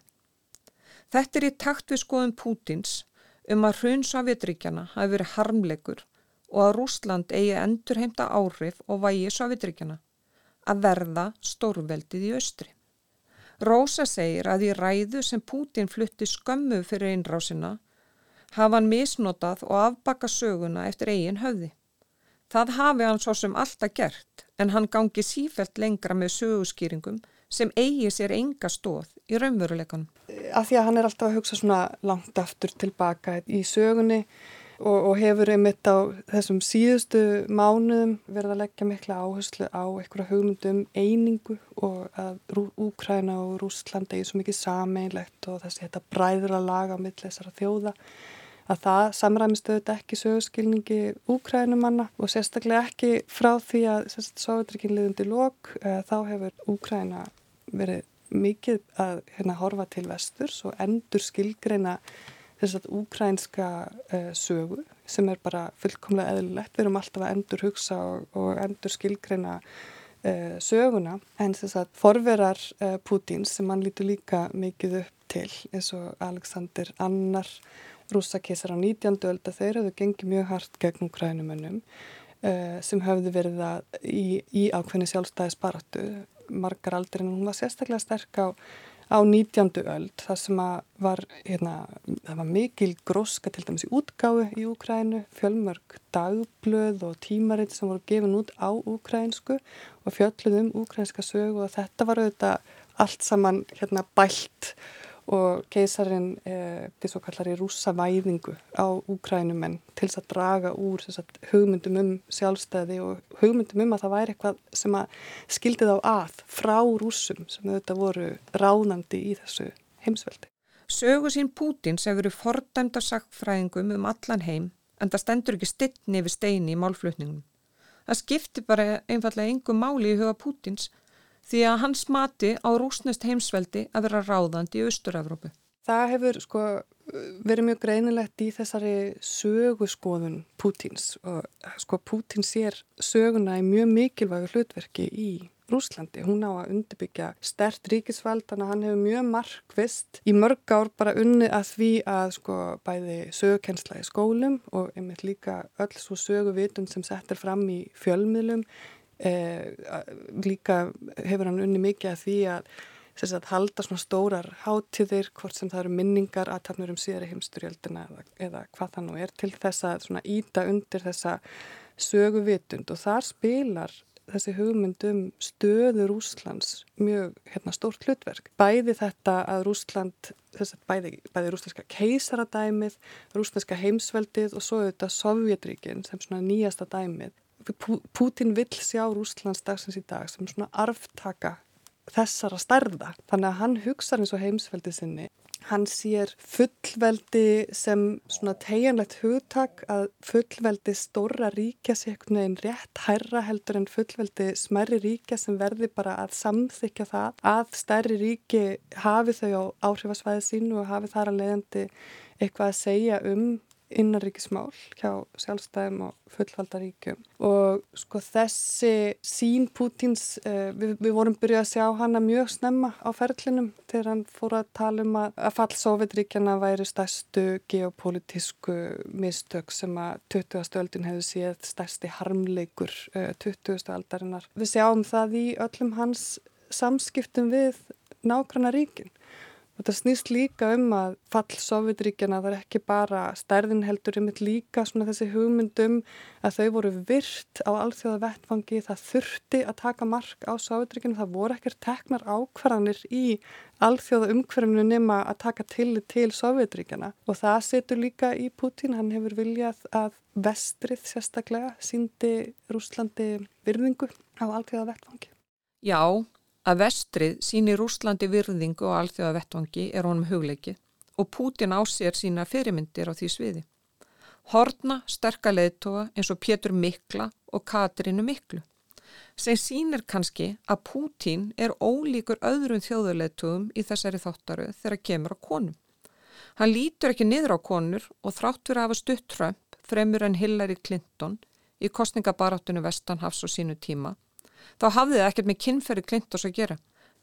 Þetta er í takt við skoðum Pútins um að hrun Sovjetríkjana hafi verið harmleikur og að Rúsland eigi endurheimta áhrif og vægi Sovjetríkjana að verða stórveldið í austri. Rósa segir að í ræðu sem Pútin flutti skömmu fyrir einrásina hafa hann misnotað og afbaka söguna eftir eigin höfði. Það hafi hann svo sem alltaf gert en hann gangi sífelt lengra með söguskýringum sem eigi sér enga stóð í raunveruleikanum. Af því að hann er alltaf að hugsa svona langt aftur tilbaka í sögunni og, og hefur einmitt á þessum síðustu mánuðum verið að leggja mikla áherslu á einhverja hugmyndum einingu og að Úkræna og Rúsland eigi svo mikið sameinlegt og þessi þetta bræðra laga þessara þjóða að það samræmist auðvitað ekki sögurskilningi úkrænumanna og sérstaklega ekki frá því að Sovjetrikin liðundi lók eh, þá hefur Úkræna verið mikið að hérna, horfa til vesturs og endur skilgreina þess að úkrænska uh, sögu sem er bara fullkomlega eðlilegt. Við erum alltaf að endur hugsa og, og endur skilgreina uh, söguna en þess að forverar uh, Pútins sem hann lítur líka mikið upp til eins og Alexander Annar rússakísar á 19. öld að þeir hafðu gengið mjög hart gegn ukrænumönnum uh, sem hafðu verið að í, í ákveðni sjálfstæðisbaratu margar aldrei en hún var sérstaklega sterk á, á 19. öld þar sem að var, hérna, það var mikil gróska til dæmis í útgáðu í Úkrænu, fjölmörg dagblöð og tímaritt sem voru gefin út á úkrænsku og fjölluð um úkrænska sögu og þetta var auðvitað allt saman hérna bælt og keisarinn eh, til svo kallari rúsavæðingu á úkrænumenn til þess að draga úr sagt, hugmyndum um sjálfstæði og hugmyndum um að það væri eitthvað sem að skildi þá að frá rúsum sem þetta voru ráðandi í þessu heimsveldi. Sögu sín Pútins hefur verið fordæmda sagtfræðingum um allan heim en það stendur ekki stittni við steini í málflutningum. Það skipti bara einfallega engum máli í huga Pútins því að hans mati á rúsnest heimsveldi að vera ráðandi í Östur-Európu. Það hefur sko verið mjög greinilegt í þessari söguskoðun Pútins og sko Pútin sér söguna í mjög mikilvægu hlutverki í Rúslandi. Hún á að undirbyggja stert ríkisvald, þannig að hann hefur mjög markvist í mörg ár bara unni að því að sko bæði sögukensla í skólum og einmitt líka öll svo söguvitun sem settir fram í fjölmiðlum líka hefur hann unni mikið að því að sagt, halda svona stórar hátíðir hvort sem það eru minningar aðtapnur um síðari heimsturjöldina eða, eða hvað það nú er til þess að íta undir þessa söguvitund og þar spilar þessi hugmynd um stöðu Rúslands mjög hérna, stórt hlutverk. Bæði þetta að Rúsland, þess að bæði, bæði rúslandska keisaradæmið, rúslandska heimsveldið og svo þetta Sovjetríkin sem svona nýjasta dæmið Pútin vill sjá Rúslands dagsins í dag sem svona arftaka þessara stærða. Þannig að hann hugsa eins og heimsveldi sinni. Hann sér fullveldi sem svona tegjanlegt hugtak að fullveldi stóra ríkja sé einhvern veginn rétt hærra heldur en fullveldi smerri ríkja sem verði bara að samþykja það að stærri ríki hafi þau á áhrifasvæði sínu og hafi þar að leiðandi eitthvað að segja um innaríkismál hjá sjálfstæðum og fullvaldaríkjum og sko þessi sín Pútins, uh, við, við vorum byrjuð að sjá hana mjög snemma á ferlinum þegar hann fór að tala um að, að fall Sovjetríkjana væri stærstu geopolítisku mistök sem að 20. stöldin hefur séð stærsti harmleikur uh, 20. aldarinnar. Við sjáum það í öllum hans samskiptum við nákvæmna ríkin Og það snýst líka um að fall Sovjetríkjana það er ekki bara stærðin heldur um líka svona þessi hugmyndum að þau voru virt á alþjóða vettfangi, það þurfti að taka mark á Sovjetríkjana, það voru ekkert teknar ákvarðanir í alþjóða umhverfnu nema að taka til til Sovjetríkjana og það setur líka í Putin, hann hefur viljað að vestrið sérstaklega síndi Rúslandi virðingu á alþjóða vettfangi. Já, Að vestrið síni Rúslandi virðingu og alþjóða vettvangi er honum hugleikið og Pútin á sér sína fyrirmyndir á því sviði. Hortna sterka leðtoga eins og Pétur Mikla og Katrinu Miklu sem sínir kannski að Pútin er ólíkur öðrum þjóðuleðtogum í þessari þáttaru þegar kemur á konum. Hann lítur ekki niður á konur og þráttur að hafa stutt Trump fremur en Hillary Clinton í kostningabaráttunu Vestanhafs og sínu tíma þá hafði það ekkert með kynferði Klintós að gera.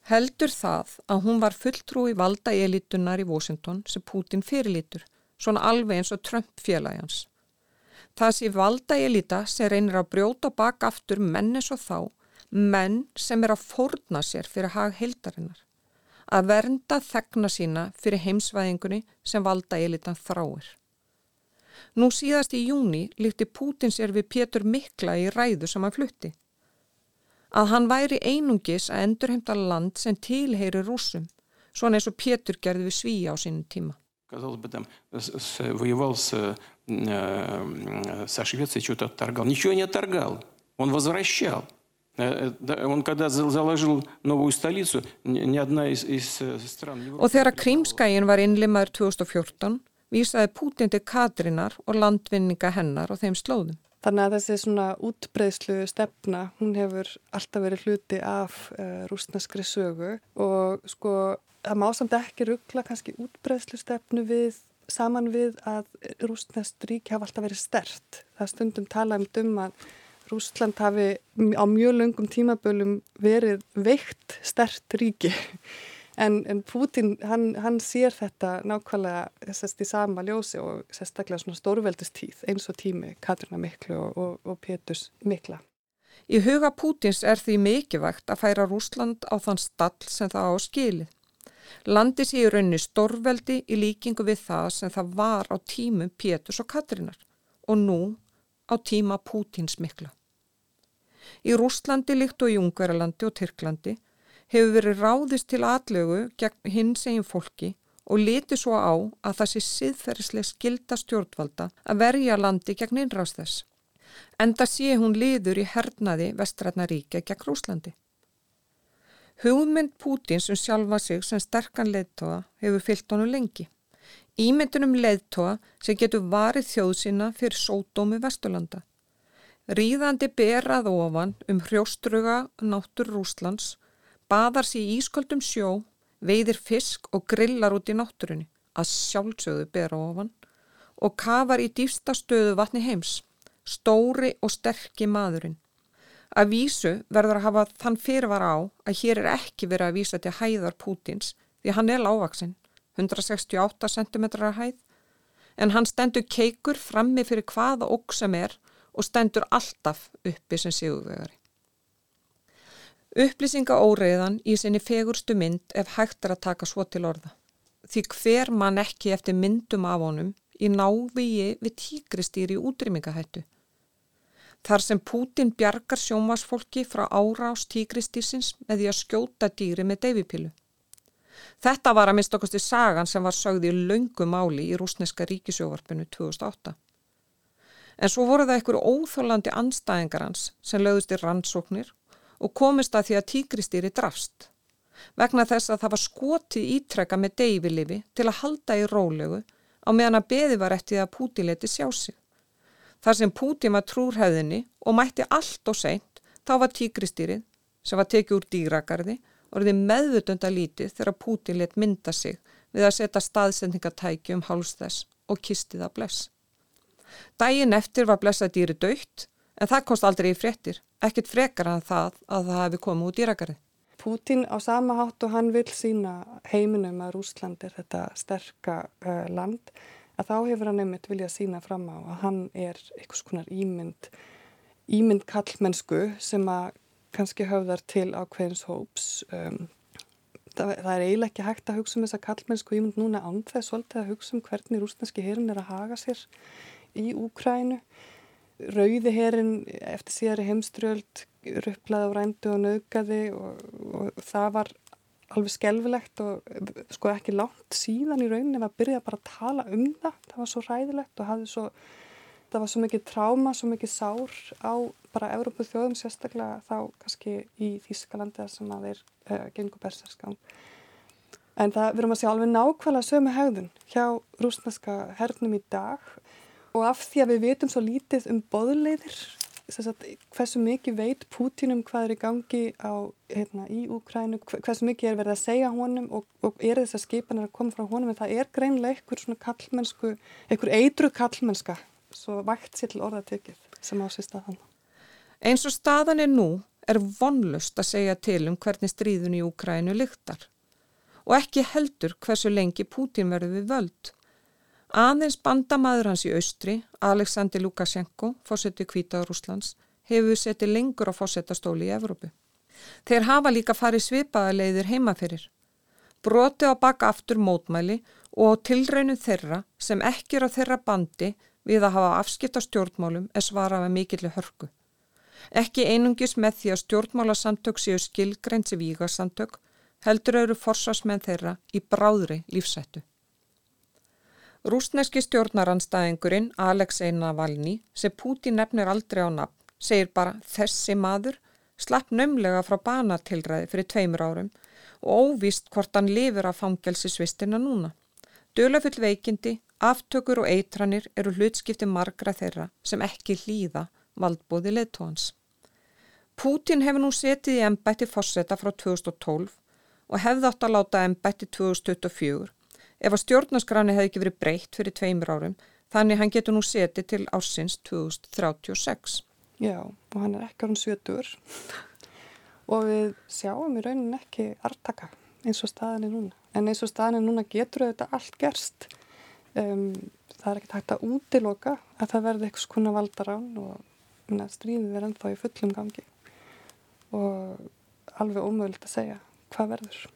heldur það að hún var fulltrúi valda elitunar í Washington sem Putin fyrirlítur, svona alveg eins og Trump félagans. Það sé valda elita sem reynir að brjóta bak aftur mennis og þá, menn sem er að fórna sér fyrir hag heildarinnar. Að vernda þegna sína fyrir heimsvæðingunni sem valda elitan þráir. Nú síðast í júni líkti Putin sér við Pétur Mikla í ræðu sem hann flutti að hann væri einungis að endurheimta land sem tilheyri rúsum, svona eins og Pétur gerði við svíja á sínum tíma. Og þegar Krímskægin var innlimaður 2014 vísaði Pútindi Katrinar og landvinninga hennar og þeim slóðum. Þannig að þessi svona útbreyðslu stefna, hún hefur alltaf verið hluti af uh, rúsnaskri sögu og sko það má samt ekki ruggla kannski útbreyðslu stefnu við, saman við að rúsnast rík hafa alltaf verið stert. Það stundum tala um dum að Rúsland hafi á mjög löngum tímabölum verið veikt stert ríki En, en Putin, hann, hann sér þetta nákvæmlega sest, í sama ljósi og sérstaklega svona stórveldistíð eins og tími Katrina Miklu og, og, og Pétus Mikla. Í huga Pútins er því mikilvægt að færa Rúsland á þann stall sem það á skilið. Landi sé í raunni stórveldi í líkingu við það sem það var á tímum Pétus og Katrinar og nú á tíma Pútins Mikla. Í Rúslandi líkt og í Ungverðalandi og Tyrklandi hefur verið ráðist til atlögu gegn hins egin fólki og liti svo á að það sé siðferðislega skilda stjórnvalda að verja landi gegn innrást þess. Enda sé hún liður í hernaði vestrætnaríkja gegn Rúslandi. Hugmynd Pútins um sjálfa sig sem sterkan leðtóa hefur fyllt honum lengi. Ímyndunum leðtóa sem getur varið þjóðsina fyrir sódómi Vesturlanda. Ríðandi berað ofan um hrjóstruga náttur Rúslands baðar sér í ísköldum sjó, veiðir fisk og grillar út í náttúrunni, að sjálfsögðu bera ofan, og kafar í dýfsta stöðu vatni heims, stóri og sterkir maðurinn. Að vísu verður að hafa þann fyrirvar á að hér er ekki verið að vísa til hæðar Pútins því hann er lágvaksinn, 168 cm að hæð, en hann stendur keikur frammi fyrir hvaða okk sem er og stendur alltaf uppi sem sigurvegari. Upplýsinga óreiðan í sinni fegurstu mynd ef hægt er að taka svo til orða. Því hver mann ekki eftir myndum af honum í návíi við tíkristýri útrymmingahættu. Þar sem Pútin bjargar sjómasfólki frá árás tíkristýrsins með því að skjóta dýri með deyfipilu. Þetta var að mista okkurst í sagan sem var sögði í laungu máli í rúsneska ríkisjóvarpinu 2008. En svo voru það einhverju óþólandi anstæðingar hans sem lögðust í rannsóknir og komist að því að tíkristýri drafst vegna þess að það var skotið ítrekka með deyfilifi til að halda í rólegu á meðan að beði var eftir að Púti leti sjá sig. Þar sem Púti var trúrhæðinni og mætti allt og seint þá var tíkristýrið sem var tekið úr dýragarði verði meðvutunda lítið þegar Púti let mynda sig við að setja staðsendingatæki um hálstess og kistið að bless. Dægin eftir var blessað dýri dögt en það komst aldrei í fréttir ekkert frekar en það að það hefði komið út dýragarði. Pútin á sama hátt og hann vil sína heiminum að Rúsland er þetta sterka uh, land að þá hefur hann einmitt viljað sína fram á að hann er einhvers konar ímynd, ímynd kallmennsku sem að kannski höfðar til ákveðins hóps. Um, það, það er eiginlega ekki hægt að hugsa um þessa kallmennsku ímynd núna ánþeð svolítið að hugsa um hvernig rúslandski herin er að haga sér í Úkrænu. Rauði herin eftir síðari heimströld rupplaði á rændu og naukaði og, og það var alveg skelvilegt og sko ekki langt síðan í rauninni var að byrja bara að tala um það. Það var svo ræðilegt og hafði svo, það var svo mikið tráma, svo mikið sár á bara Európu þjóðum sérstaklega þá kannski í Þískalandi sem að þeir uh, gengur berserskang. En það verðum að sjá alveg nákvæmlega sömu hegðun hjá rúsneska hernum í dag og af því að við veitum svo lítið um boðleiðir hversu mikið veit Pútin um hvað er í gangi á, hérna, í Úkrænu, hversu mikið er verið að segja honum og, og er þess að skipanir að koma frá honum en það er greinlega einhver svona kallmennsku, einhver eitru kallmennska svo vægt sér til orðatökið sem á sér staðan. Eins og staðan er nú er vonlust að segja til um hvernig stríðun í Úkrænu lyktar. Og ekki heldur hversu lengi Pútin verður við völd. Aðeins bandamaður hans í austri, Aleksandr Lukashenko, fósetti Kvítaður Úslands, hefur setið lengur á fósettastóli í Evrópu. Þeir hafa líka farið svipaða leiðir heimaferir. Broti á baka aftur mótmæli og tilraunum þeirra sem ekki er á þeirra bandi við að hafa afskipt á stjórnmálum er svarað með mikillu hörku. Ekki einungis með því að stjórnmálasamtök séu skilgreins í vígarsamtök heldur eru forsvarsmenn þeirra í bráðri lífsættu. Rúsneski stjórnaranstæðingurinn Alexei Navalny sem Putin nefnir aldrei á nafn segir bara þessi maður slapp nömlega frá banatilræði fyrir tveimur árum og óvíst hvort hann lifir af fangelsisvistina núna. Dölafull veikindi, aftökur og eitranir eru hlutskipti margra þeirra sem ekki hlýða valdbóði leðtóhans. Pútin hefur nú setið í ennbætti fórseta frá 2012 og hefði átt að láta ennbætti 2024 ef að stjórnarskráni hefði ekki verið breytt fyrir tveimur árum þannig hann getur nú setið til ársins 2036. Já, og hann er ekki án sjötur og við sjáum í raunin ekki artaka eins og staðinni núna. En eins og staðinni núna getur þetta allt gerst. Um, það er ekkert hægt að útiloka að það verði eitthvað skona valdarán og stríðið er ennþá í fullum gangi og alveg ómögulegt að segja hvað verður.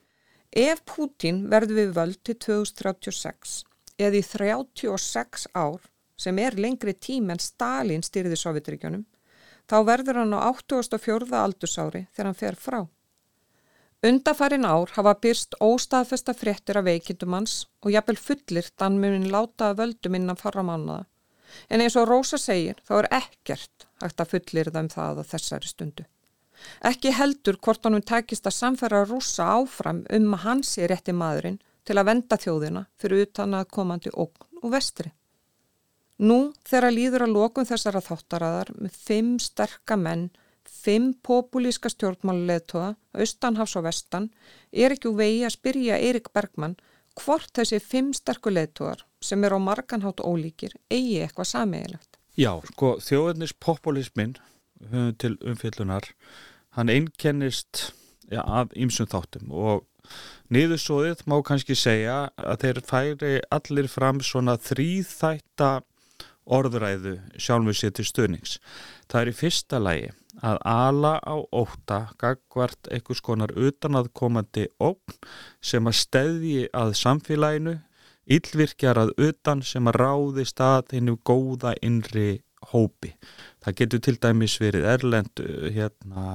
Ef Pútin verður við völd til 2036 eða í 36 ár sem er lengri tím en Stalin styrði Sovjetregjónum þá verður hann á 84. aldursári þegar hann fer frá. Undafarin ár hafa byrst óstaðfesta fréttir af veikindum hans og jafnvel fullir dannmunin láta völdum innan farra mánuða. En eins og Rósa segir þá er ekkert hægt að fullir það um það á þessari stundu. Ekki heldur hvort hann takist að samfæra rúsa áfram um að hans er rétti maðurinn til að venda þjóðina fyrir utan að komandi ógn og vestri. Nú þegar líður að lokum þessara þáttaraðar með fimm sterka menn, fimm populíska stjórnmáluleðtóða, austanhafs og vestan, er ekki úr vegi að spyrja Eirik Bergmann hvort þessi fimm sterku leðtóðar sem er á marganhátt ólíkir eigi eitthvað sameiglegt. Já, sko, þjóðinnis populismin til umfyllunar, hann einkennist ja, af ýmsum þáttum og niðursóðið má kannski segja að þeir færi allir fram svona þrýþætta orðræðu sjálfum sér til stöðnings. Það er í fyrsta lægi að ala á óta gagvart einhvers konar utanaðkomandi ógn sem að stæði að samfélaginu, yllvirkjar að utan sem að ráði stað hennu góða innri hópi. Það getur til dæmis verið erlend hérna,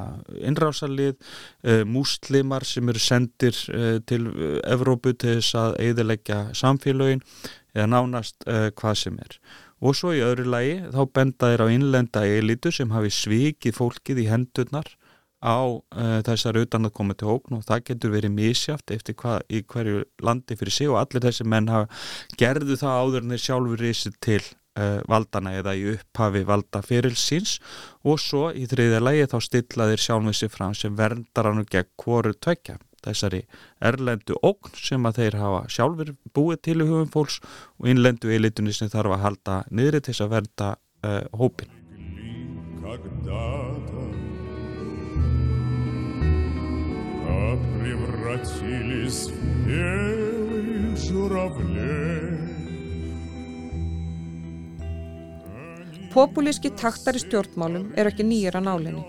innrásalið, uh, múslimar sem eru sendir uh, til Evrópu til þess að eiðilegja samfélagin eða nánast hvað sem er og svo í öðru lagi þá benda þér á innlenda elitu sem hafi svikið fólkið í hendurnar á uh, þessar utan að koma til hókn og það getur verið mísjáft eftir hvað í hverju landi fyrir sig og allir þessi menn hafa gerðu það áður en þeir sjálfur reysið til valdana eða í upphafi valda fyrilsins og svo í þriðja lagi þá stilla þeir sjálfum sér fram sem verndar hann og gegn hvoru tvekja þessari erlendu ógn sem að þeir hafa sjálfur búið til í hugum fólks og innlendu elitunni sem þarf að halda niðri til þess að verða uh, hópin. превратились в белых журавлей Populíski taktar í stjórnmálum er ekki nýjir að nálinni.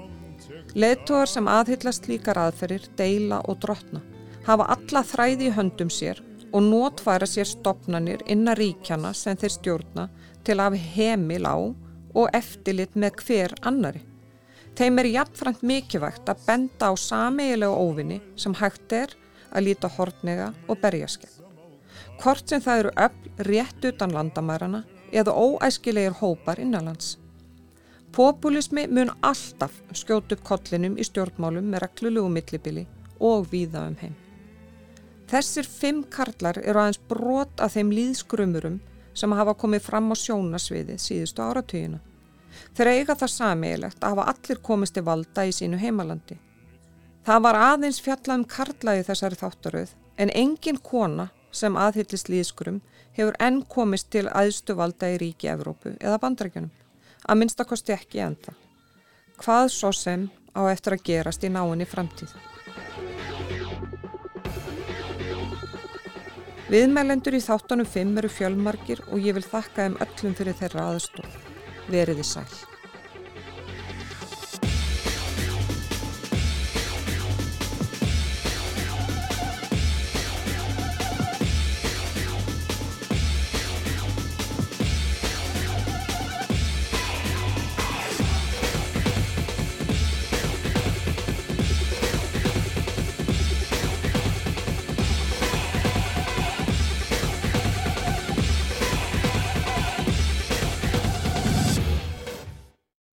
Leðtóðar sem aðhyllast líkar aðferir, deila og drotna hafa alla þræði í höndum sér og nótfæra sér stopnanir innar ríkjana sem þeir stjórna til að heimil á og eftirlit með hver annari. Þeim er jafnframt mikilvægt að benda á sameigilega óvinni sem hægt er að líta hortnega og berjaskell. Hvort sem það eru öll rétt utan landamærana eða óæskilegir hópar innanlands. Populismi mun alltaf skjótu upp kollinum í stjórnmálum með reglulegu millibili og víða um heim. Þessir fimm karlar eru aðeins brot af þeim líðskrumurum sem hafa komið fram á sjónasviði síðustu áratugina. Þeir eiga það samílegt að hafa allir komist í valda í sínu heimalandi. Það var aðeins fjallað um karlægi þessari þáttaröð en engin kona sem aðhyllist líðskrum hefur enn komist til aðstu valda í ríki Evrópu eða bandrækjunum að minnstakosti ekki enda. Hvað svo sem á eftir að gerast í náinni framtíð. Viðmælendur í þáttanum 5 eru fjölmarkir og ég vil þakka þeim öllum fyrir þeirra aðstóð. Veriði sæl.